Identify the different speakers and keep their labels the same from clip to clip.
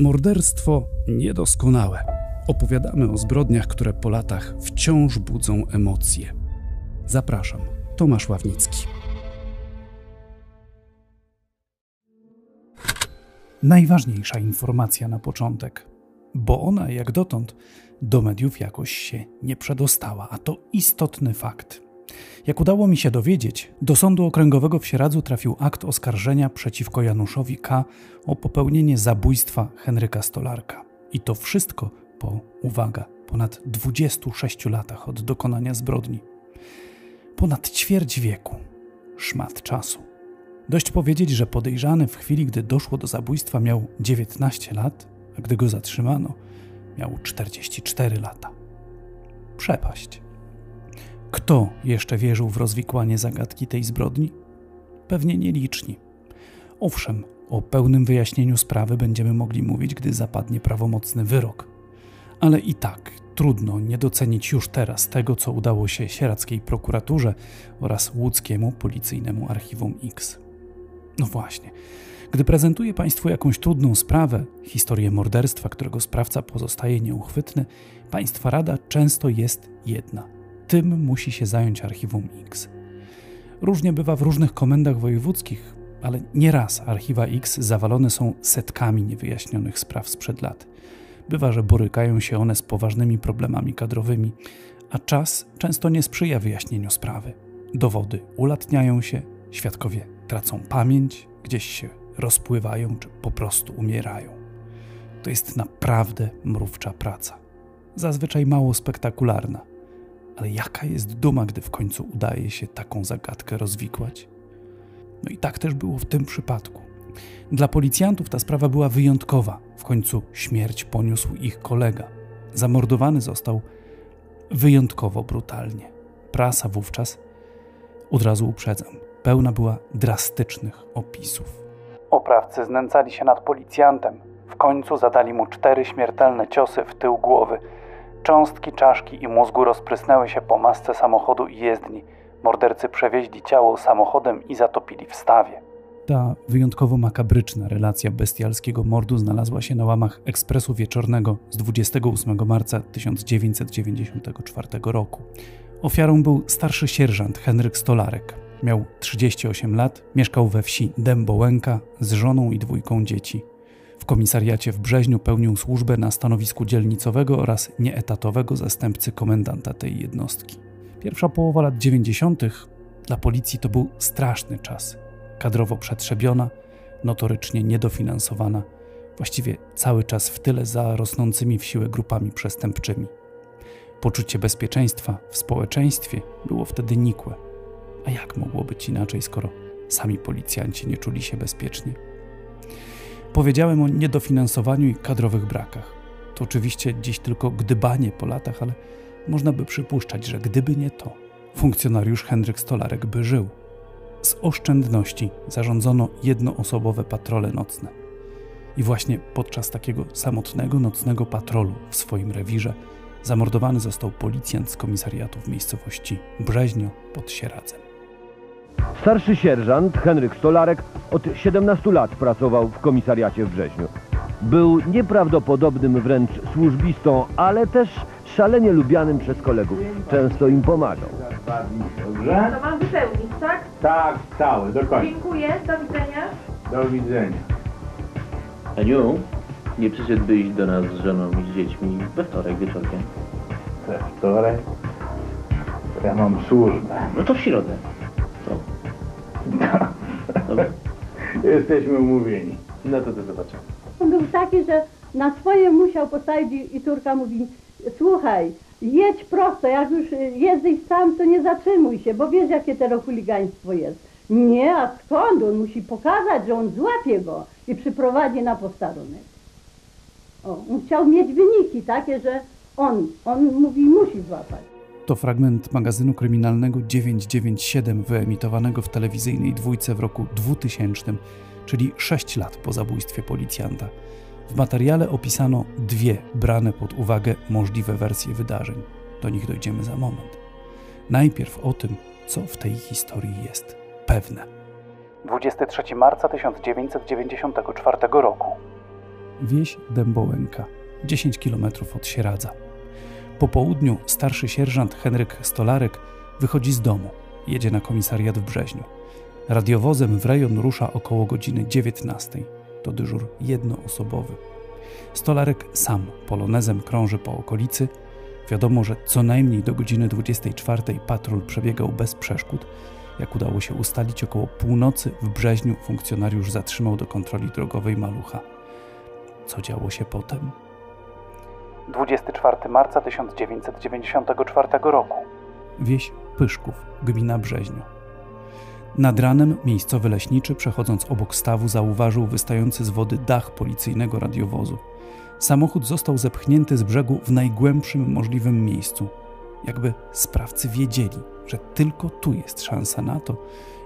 Speaker 1: Morderstwo niedoskonałe. Opowiadamy o zbrodniach, które po latach wciąż budzą emocje. Zapraszam, Tomasz Ławnicki. Najważniejsza informacja na początek, bo ona jak dotąd do mediów jakoś się nie przedostała, a to istotny fakt. Jak udało mi się dowiedzieć, do Sądu Okręgowego w Sieradzu trafił akt oskarżenia przeciwko Januszowi K. o popełnienie zabójstwa Henryka Stolarka. I to wszystko po, uwaga, ponad 26 latach od dokonania zbrodni. Ponad ćwierć wieku. Szmat czasu. Dość powiedzieć, że podejrzany w chwili, gdy doszło do zabójstwa, miał 19 lat, a gdy go zatrzymano, miał 44 lata. Przepaść. Kto jeszcze wierzył w rozwikłanie zagadki tej zbrodni? Pewnie nieliczni. Owszem, o pełnym wyjaśnieniu sprawy będziemy mogli mówić, gdy zapadnie prawomocny wyrok. Ale i tak trudno nie docenić już teraz tego, co udało się sieradzkiej prokuraturze oraz łódzkiemu policyjnemu archiwum X. No właśnie, gdy prezentuję Państwu jakąś trudną sprawę, historię morderstwa, którego sprawca pozostaje nieuchwytny, Państwa rada często jest jedna – tym musi się zająć Archiwum X. Różnie bywa w różnych komendach wojewódzkich, ale nieraz archiwa X zawalone są setkami niewyjaśnionych spraw sprzed lat. Bywa, że borykają się one z poważnymi problemami kadrowymi, a czas często nie sprzyja wyjaśnieniu sprawy. Dowody ulatniają się, świadkowie tracą pamięć, gdzieś się rozpływają czy po prostu umierają. To jest naprawdę mrówcza praca. Zazwyczaj mało spektakularna, ale jaka jest duma, gdy w końcu udaje się taką zagadkę rozwikłać? No i tak też było w tym przypadku. Dla policjantów ta sprawa była wyjątkowa. W końcu śmierć poniósł ich kolega. Zamordowany został wyjątkowo brutalnie. Prasa wówczas, od razu uprzedzam, pełna była drastycznych opisów. Oprawcy znęcali się nad policjantem. W końcu zadali mu cztery śmiertelne ciosy w tył głowy – Cząstki czaszki i mózgu rozprysnęły się po masce samochodu i jezdni. Mordercy przewieźli ciało samochodem i zatopili w stawie. Ta wyjątkowo makabryczna relacja bestialskiego mordu znalazła się na łamach Ekspresu Wieczornego z 28 marca 1994 roku. Ofiarą był starszy sierżant Henryk Stolarek. Miał 38 lat, mieszkał we wsi Dębołęka z żoną i dwójką dzieci. Komisariacie w Brzeźniu pełnił służbę na stanowisku dzielnicowego oraz nieetatowego zastępcy komendanta tej jednostki. Pierwsza połowa lat 90. dla policji to był straszny czas. Kadrowo przetrzebiona, notorycznie niedofinansowana, właściwie cały czas w tyle za rosnącymi w siłę grupami przestępczymi. Poczucie bezpieczeństwa w społeczeństwie było wtedy nikłe. A jak mogło być inaczej, skoro sami policjanci nie czuli się bezpiecznie? Powiedziałem o niedofinansowaniu i kadrowych brakach. To oczywiście dziś tylko gdybanie po latach, ale można by przypuszczać, że gdyby nie to, funkcjonariusz Henryk Stolarek by żył. Z oszczędności zarządzono jednoosobowe patrole nocne. I właśnie podczas takiego samotnego nocnego patrolu w swoim rewirze zamordowany został policjant z komisariatu w miejscowości Brzeźnio pod Sieradzem.
Speaker 2: Starszy sierżant Henryk Stolarek od 17 lat pracował w komisariacie w Brzeźniu. Był nieprawdopodobnym wręcz służbistą, ale też szalenie lubianym przez kolegów. Często im pomagał.
Speaker 3: Dobrze? To mam wypełnić, tak?
Speaker 4: Tak, cały, dokładnie.
Speaker 3: Dziękuję, do widzenia.
Speaker 4: Do widzenia.
Speaker 5: Aniu, nie przyszedłbyś do nas z żoną i z dziećmi we wtorek wieczorkiem?
Speaker 4: We wtorek? Ja mam służbę.
Speaker 5: No to w środę.
Speaker 4: Jesteśmy umówieni.
Speaker 5: No to to zobaczymy.
Speaker 6: On był taki, że na swoje musiał postawić i, córka mówi, słuchaj, jedź prosto, jak już jesteś sam, to nie zatrzymuj się, bo wiesz, jakie teraz chuligaństwo jest. Nie, a skąd? On musi pokazać, że on złapie go i przyprowadzi na posterunek. O, on chciał mieć wyniki takie, że on, on mówi, musi złapać.
Speaker 1: To fragment magazynu kryminalnego 997 wyemitowanego w telewizyjnej dwójce w roku 2000, czyli 6 lat po zabójstwie policjanta. W materiale opisano dwie brane pod uwagę możliwe wersje wydarzeń. Do nich dojdziemy za moment. Najpierw o tym, co w tej historii jest pewne. 23 marca 1994 roku. wieś Dębołęka, 10 km od Sieradza. Po południu starszy sierżant Henryk Stolarek wychodzi z domu, jedzie na komisariat w Brzeźniu. Radiowozem w rejon rusza około godziny 19. To dyżur jednoosobowy. Stolarek sam polonezem krąży po okolicy. Wiadomo, że co najmniej do godziny 24 patrol przebiegał bez przeszkód. Jak udało się ustalić, około północy w Brzeźniu funkcjonariusz zatrzymał do kontroli drogowej malucha. Co działo się potem? 24 marca 1994 roku. Wieś Pyszków, gmina Brzeźniu. Nad ranem miejscowy leśniczy, przechodząc obok stawu, zauważył wystający z wody dach policyjnego radiowozu. Samochód został zepchnięty z brzegu w najgłębszym możliwym miejscu. Jakby sprawcy wiedzieli, że tylko tu jest szansa na to,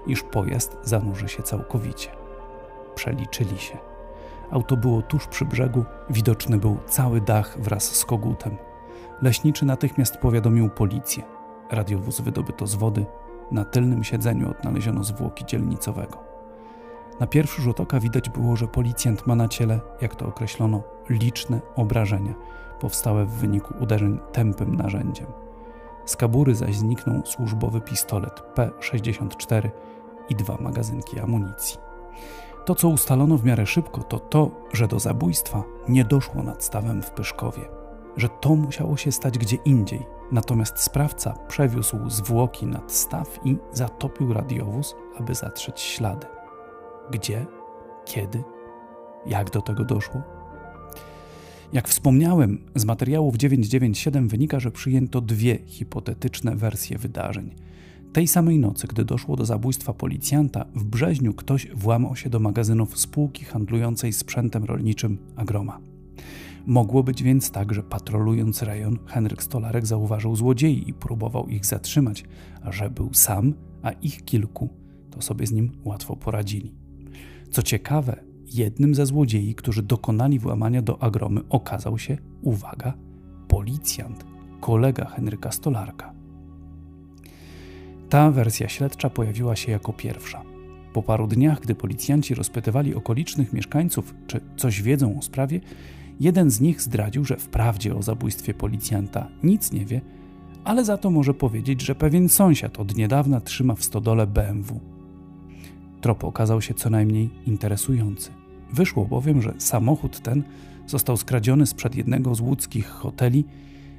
Speaker 1: iż pojazd zanurzy się całkowicie. Przeliczyli się. Auto było tuż przy brzegu, widoczny był cały dach wraz z kogutem. Leśniczy natychmiast powiadomił policję. Radiowóz wydobyto z wody, na tylnym siedzeniu odnaleziono zwłoki dzielnicowego. Na pierwszy rzut oka widać było, że policjant ma na ciele, jak to określono, liczne obrażenia, powstałe w wyniku uderzeń tępym narzędziem. Z kabury zaś zniknął służbowy pistolet P64 i dwa magazynki amunicji. To, co ustalono w miarę szybko, to to, że do zabójstwa nie doszło nad stawem w Pyszkowie, że to musiało się stać gdzie indziej. Natomiast sprawca przewiózł zwłoki nad staw i zatopił radiowóz, aby zatrzeć ślady. Gdzie? Kiedy? Jak do tego doszło? Jak wspomniałem, z materiałów 997 wynika, że przyjęto dwie hipotetyczne wersje wydarzeń. Tej samej nocy, gdy doszło do zabójstwa policjanta, w Brzeźniu ktoś włamał się do magazynów spółki handlującej sprzętem rolniczym Agroma. Mogło być więc tak, że patrolując rejon, Henryk Stolarek zauważył złodziei i próbował ich zatrzymać, a że był sam, a ich kilku, to sobie z nim łatwo poradzili. Co ciekawe, jednym ze złodziei, którzy dokonali włamania do agromy, okazał się, uwaga, policjant, kolega Henryka Stolarka. Ta wersja śledcza pojawiła się jako pierwsza. Po paru dniach, gdy policjanci rozpytywali okolicznych mieszkańców, czy coś wiedzą o sprawie, jeden z nich zdradził, że wprawdzie o zabójstwie policjanta nic nie wie, ale za to może powiedzieć, że pewien sąsiad od niedawna trzyma w stodole BMW. Trop okazał się co najmniej interesujący. Wyszło bowiem, że samochód ten został skradziony sprzed jednego z łódzkich hoteli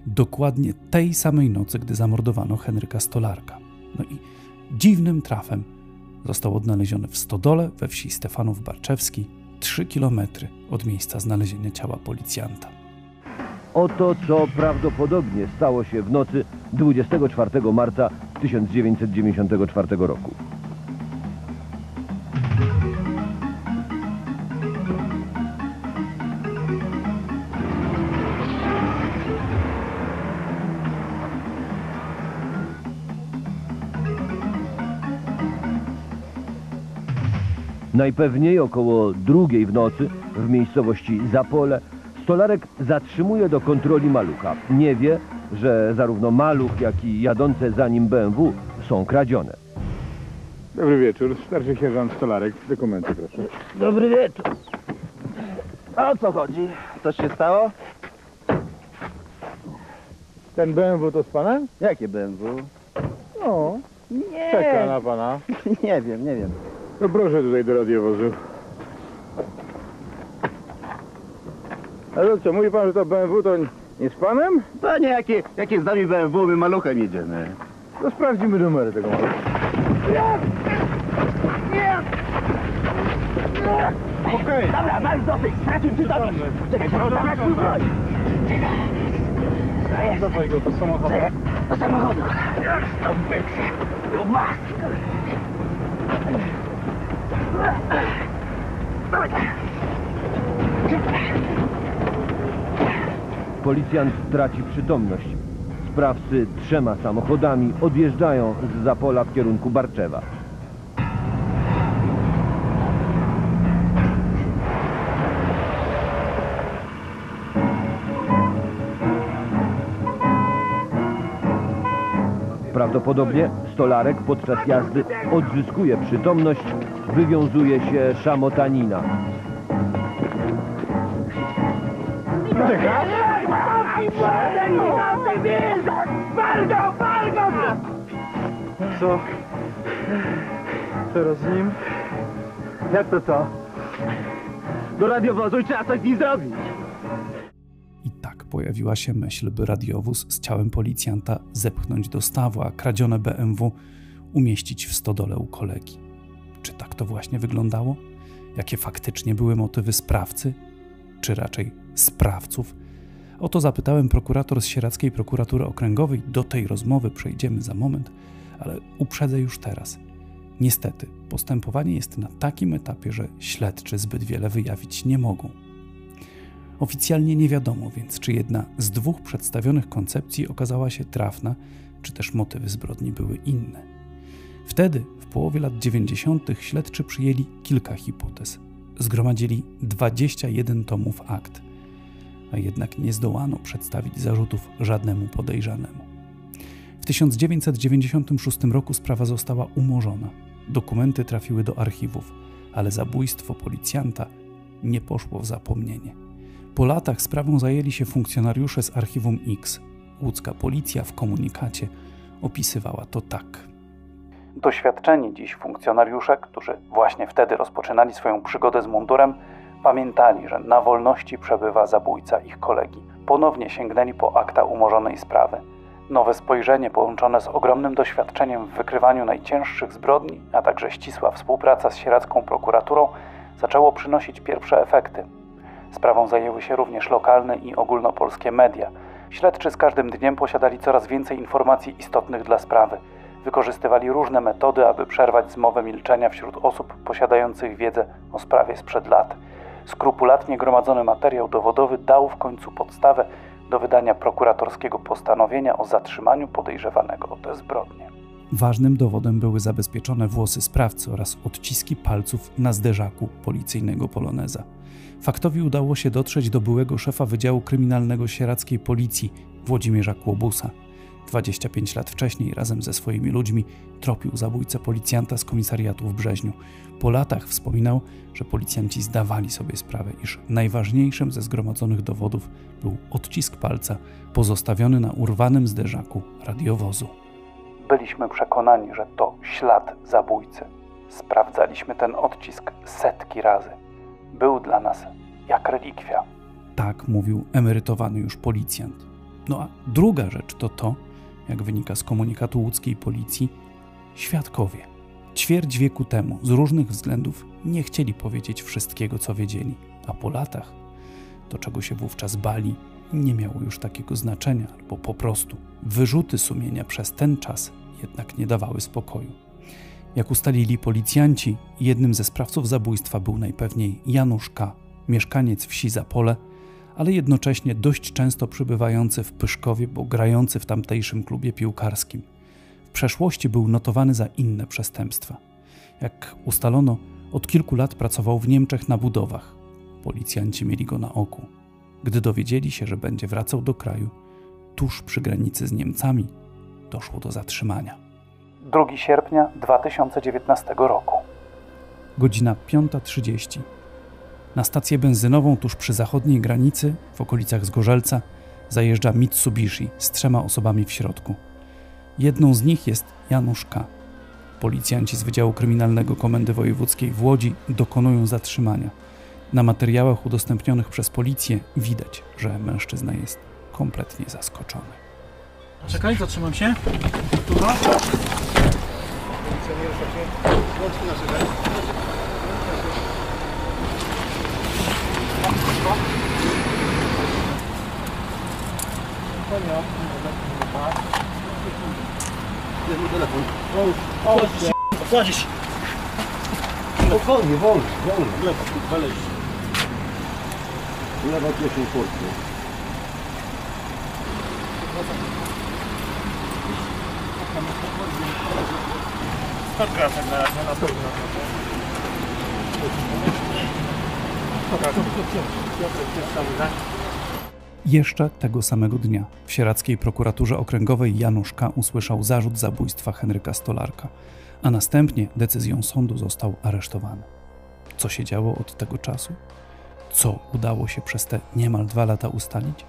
Speaker 1: dokładnie tej samej nocy, gdy zamordowano Henryka Stolarka. No i dziwnym trafem został odnaleziony w stodole we wsi Stefanów Barczewski, 3 kilometry od miejsca znalezienia ciała policjanta.
Speaker 2: Oto co prawdopodobnie stało się w nocy 24 marca 1994 roku. Najpewniej około drugiej w nocy w miejscowości Zapole Stolarek zatrzymuje do kontroli malucha. Nie wie, że zarówno maluch, jak i jadące za nim BMW są kradzione.
Speaker 4: Dobry wieczór, starszy sierżant Stolarek. Dokumenty proszę.
Speaker 7: Dobry wieczór. A o co chodzi? Coś się stało?
Speaker 4: Ten BMW to z panem?
Speaker 7: Jakie BMW?
Speaker 4: No,
Speaker 7: Nie,
Speaker 4: czeka na pana.
Speaker 7: nie wiem, nie wiem.
Speaker 4: No proszę tutaj do radiowozu. Ale co, mówi pan, że to BMW to nie z panem?
Speaker 7: Panie, jakie, jakie z nami BMW, my maluchem jedziemy.
Speaker 4: To sprawdzimy numery tego malucha. Okej.
Speaker 7: Dobra, masz dosyć, stracił przytomność. Czekaj, czekaj, czekaj, czekaj.
Speaker 4: Dawaj go do samochodu.
Speaker 7: Do samochodu. Do. Do was. Dawaj, tak.
Speaker 2: Policjant traci przytomność. Sprawcy trzema samochodami odjeżdżają z Zapola w kierunku Barczewa. Prawdopodobnie Stolarek podczas jazdy odzyskuje przytomność, wywiązuje się szamotanina.
Speaker 7: Co? Teraz z nim? Jak to co? Do radiowozu i trzeba coś z nim zrobić.
Speaker 1: I tak pojawiła się myśl, by radiowóz z ciałem policjanta zepchnąć do stawu, a kradzione BMW umieścić w stodole u kolegi. Czy tak to właśnie wyglądało? Jakie faktycznie były motywy sprawcy, czy raczej sprawców? O to zapytałem prokurator z Sieradzkiej Prokuratury Okręgowej. Do tej rozmowy przejdziemy za moment, ale uprzedzę już teraz. Niestety, postępowanie jest na takim etapie, że śledczy zbyt wiele wyjawić nie mogą. Oficjalnie nie wiadomo więc, czy jedna z dwóch przedstawionych koncepcji okazała się trafna, czy też motywy zbrodni były inne. Wtedy, w połowie lat 90., śledczy przyjęli kilka hipotez. Zgromadzili 21 tomów akt, a jednak nie zdołano przedstawić zarzutów żadnemu podejrzanemu. W 1996 roku sprawa została umorzona. Dokumenty trafiły do archiwów, ale zabójstwo policjanta nie poszło w zapomnienie. Po latach sprawą zajęli się funkcjonariusze z Archiwum X. Łódzka policja w komunikacie opisywała to tak. Doświadczeni dziś funkcjonariusze, którzy właśnie wtedy rozpoczynali swoją przygodę z mundurem, pamiętali, że na wolności przebywa zabójca ich kolegi. Ponownie sięgnęli po akta umorzonej sprawy. Nowe spojrzenie połączone z ogromnym doświadczeniem w wykrywaniu najcięższych zbrodni, a także ścisła współpraca z sieradzką prokuraturą zaczęło przynosić pierwsze efekty. Sprawą zajęły się również lokalne i ogólnopolskie media. Śledczy z każdym dniem posiadali coraz więcej informacji istotnych dla sprawy. Wykorzystywali różne metody, aby przerwać zmowę milczenia wśród osób posiadających wiedzę o sprawie sprzed lat. Skrupulatnie gromadzony materiał dowodowy dał w końcu podstawę do wydania prokuratorskiego postanowienia o zatrzymaniu podejrzewanego o te zbrodnie. Ważnym dowodem były zabezpieczone włosy sprawcy oraz odciski palców na zderzaku policyjnego Poloneza. Faktowi udało się dotrzeć do byłego szefa Wydziału Kryminalnego Sieradzkiej Policji Włodzimierza Kłobusa. 25 lat wcześniej razem ze swoimi ludźmi tropił zabójcę policjanta z komisariatu w Brzeźniu. Po latach wspominał, że policjanci zdawali sobie sprawę, iż najważniejszym ze zgromadzonych dowodów był odcisk palca pozostawiony na urwanym zderzaku radiowozu. Byliśmy przekonani, że to ślad zabójcy. Sprawdzaliśmy ten odcisk setki razy. Był dla nas jak relikwia. Tak mówił emerytowany już policjant. No a druga rzecz to to, jak wynika z komunikatu łódzkiej policji, świadkowie. Ćwierć wieku temu z różnych względów nie chcieli powiedzieć wszystkiego, co wiedzieli, a po latach to, czego się wówczas bali, nie miało już takiego znaczenia, albo po prostu wyrzuty sumienia przez ten czas jednak nie dawały spokoju. Jak ustalili policjanci, jednym ze sprawców zabójstwa był najpewniej Janusz K., mieszkaniec wsi Zapole, ale jednocześnie dość często przybywający w Pyszkowie, bo grający w tamtejszym klubie piłkarskim. W przeszłości był notowany za inne przestępstwa. Jak ustalono, od kilku lat pracował w Niemczech na budowach. Policjanci mieli go na oku. Gdy dowiedzieli się, że będzie wracał do kraju, tuż przy granicy z Niemcami, doszło do zatrzymania. 2 sierpnia 2019 roku. Godzina 5.30. Na stację benzynową tuż przy zachodniej granicy, w okolicach Zgorzelca, zajeżdża Mitsubishi z trzema osobami w środku. Jedną z nich jest Janusz K. Policjanci z Wydziału Kryminalnego Komendy Wojewódzkiej w Łodzi dokonują zatrzymania. Na materiałach udostępnionych przez policję widać, że mężczyzna jest kompletnie zaskoczony.
Speaker 8: Czekaj, zatrzymam się. Tuba. Kładziesz.
Speaker 2: Spokojnie, wolno, wolno.
Speaker 8: Lewo, dalej.
Speaker 2: Lewa kieszeń kurtki.
Speaker 8: Tak na razie, na pewno.
Speaker 1: Jeszcze tego samego dnia w sieradzkiej prokuraturze okręgowej Janusz K. usłyszał zarzut zabójstwa Henryka Stolarka, a następnie decyzją sądu został aresztowany. Co się działo od tego czasu? co udało się przez te niemal dwa lata ustalić?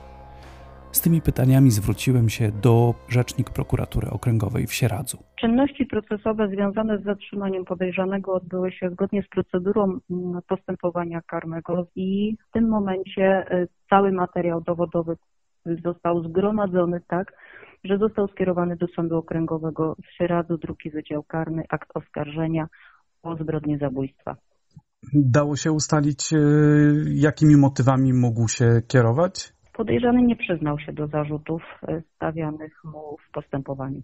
Speaker 1: Z tymi pytaniami zwróciłem się do rzecznik prokuratury okręgowej w Sieradzu.
Speaker 9: Czynności procesowe związane z zatrzymaniem podejrzanego odbyły się zgodnie z procedurą mm, postępowania karnego i w tym momencie y, cały materiał dowodowy został zgromadzony tak, że został skierowany do Sądu Okręgowego w Sieradzu, drugi Wydział Karny, akt oskarżenia o zbrodnię zabójstwa.
Speaker 10: Dało się ustalić, e, jakimi motywami mógł się kierować?
Speaker 9: Podejrzany nie przyznał się do zarzutów stawianych mu w postępowaniu.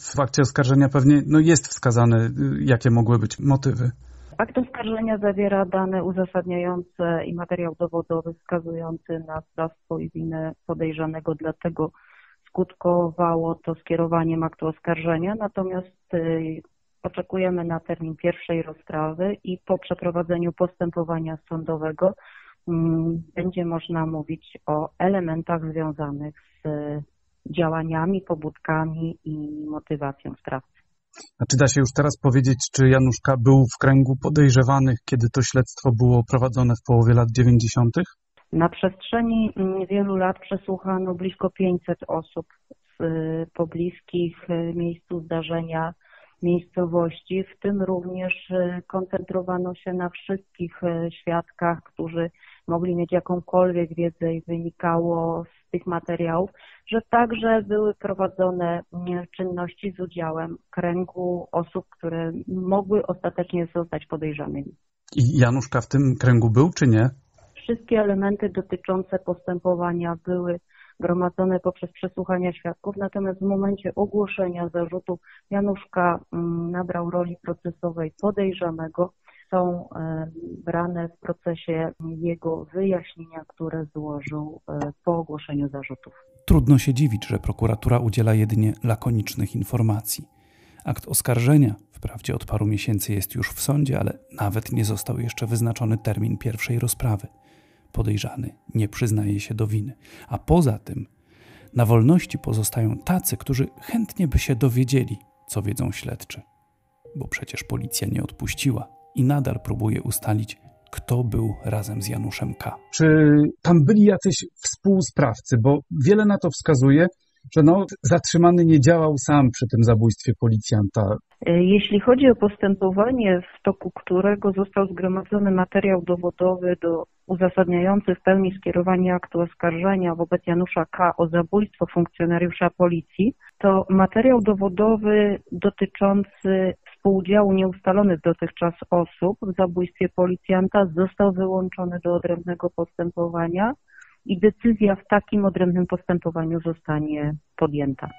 Speaker 10: W fakcie oskarżenia pewnie no jest wskazane, e, jakie mogły być motywy.
Speaker 9: Akt oskarżenia zawiera dane uzasadniające i materiał dowodowy wskazujący na sprawstwo i winę podejrzanego, dlatego skutkowało to skierowaniem aktu oskarżenia. Natomiast oczekujemy na termin pierwszej rozprawy i po przeprowadzeniu postępowania sądowego mm, będzie można mówić o elementach związanych z działaniami, pobudkami i motywacją sprawcy.
Speaker 10: A czy da się już teraz powiedzieć, czy Januszka był w kręgu podejrzewanych, kiedy to śledztwo było prowadzone w połowie lat 90.?
Speaker 9: Na przestrzeni wielu lat przesłuchano blisko 500 osób z pobliskich y, miejscu zdarzenia miejscowości, w tym również e, koncentrowano się na wszystkich świadkach, którzy mogli mieć jakąkolwiek wiedzę i wynikało z tych materiałów, że także były prowadzone czynności z udziałem kręgu osób, które mogły ostatecznie zostać podejrzanymi.
Speaker 10: I Januszka w tym kręgu był, czy nie?
Speaker 9: Wszystkie elementy dotyczące postępowania były gromadzone poprzez przesłuchania świadków, natomiast w momencie ogłoszenia zarzutu Januszka mm, nabrał roli procesowej podejrzanego. Są brane w procesie jego wyjaśnienia, które złożył e, po ogłoszeniu zarzutów.
Speaker 1: Trudno się dziwić, że prokuratura udziela jedynie lakonicznych informacji. Akt oskarżenia, wprawdzie od paru miesięcy jest już w sądzie, ale nawet nie został jeszcze wyznaczony termin pierwszej rozprawy podejrzany nie przyznaje się do winy. A poza tym na wolności pozostają tacy, którzy chętnie by się dowiedzieli, co wiedzą śledczy. Bo przecież policja nie odpuściła i nadal próbuje ustalić, kto był razem z Januszem K.
Speaker 10: Czy tam byli jacyś współsprawcy? Bo wiele na to wskazuje, że no, zatrzymany nie działał sam przy tym zabójstwie policjanta.
Speaker 9: E, jeśli chodzi o postępowanie, w toku którego został zgromadzony materiał dowodowy do uzasadniający w pełni skierowanie aktu oskarżenia wobec Janusza K. o zabójstwo funkcjonariusza policji, to materiał dowodowy dotyczący współudziału nieustalonych dotychczas osób w zabójstwie policjanta został wyłączony do odrębnego postępowania i decyzja w takim odrębnym postępowaniu zostanie podjęta.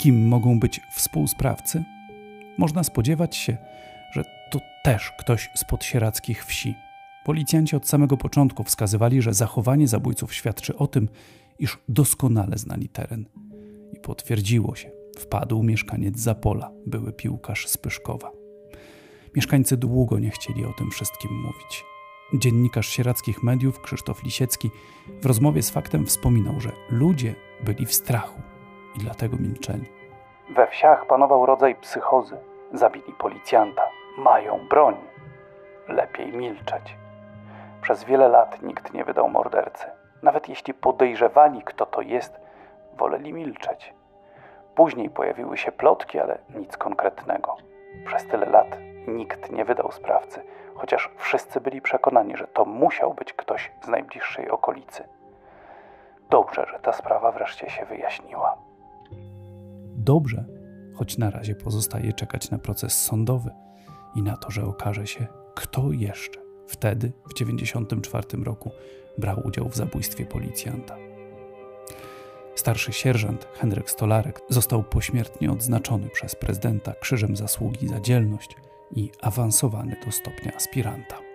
Speaker 1: Kim mogą być współsprawcy? Można spodziewać się, że to też ktoś z podsieradzkich wsi. Policjanci od samego początku wskazywali, że zachowanie zabójców świadczy o tym, iż doskonale znali teren. I potwierdziło się. Wpadł mieszkaniec Zapola, były piłkarz z Pyszkowa. Mieszkańcy długo nie chcieli o tym wszystkim mówić. Dziennikarz sierackich mediów Krzysztof Lisiecki w rozmowie z faktem wspominał, że ludzie byli w strachu i dlatego milczeli.
Speaker 11: We wsiach panował rodzaj psychozy. Zabili policjanta, mają broń. Lepiej milczeć. Przez wiele lat nikt nie wydał mordercy. Nawet jeśli podejrzewali, kto to jest, woleli milczeć. Później pojawiły się plotki, ale nic konkretnego. Przez tyle lat nikt nie wydał sprawcy, chociaż wszyscy byli przekonani, że to musiał być ktoś z najbliższej okolicy. Dobrze, że ta sprawa wreszcie się wyjaśniła.
Speaker 1: Dobrze, choć na razie pozostaje czekać na proces sądowy i na to, że okaże się, kto jeszcze wtedy, w 1994 roku, brał udział w zabójstwie policjanta. Starszy sierżant Henryk Stolarek został pośmiertnie odznaczony przez prezydenta Krzyżem Zasługi za dzielność i awansowany do stopnia aspiranta.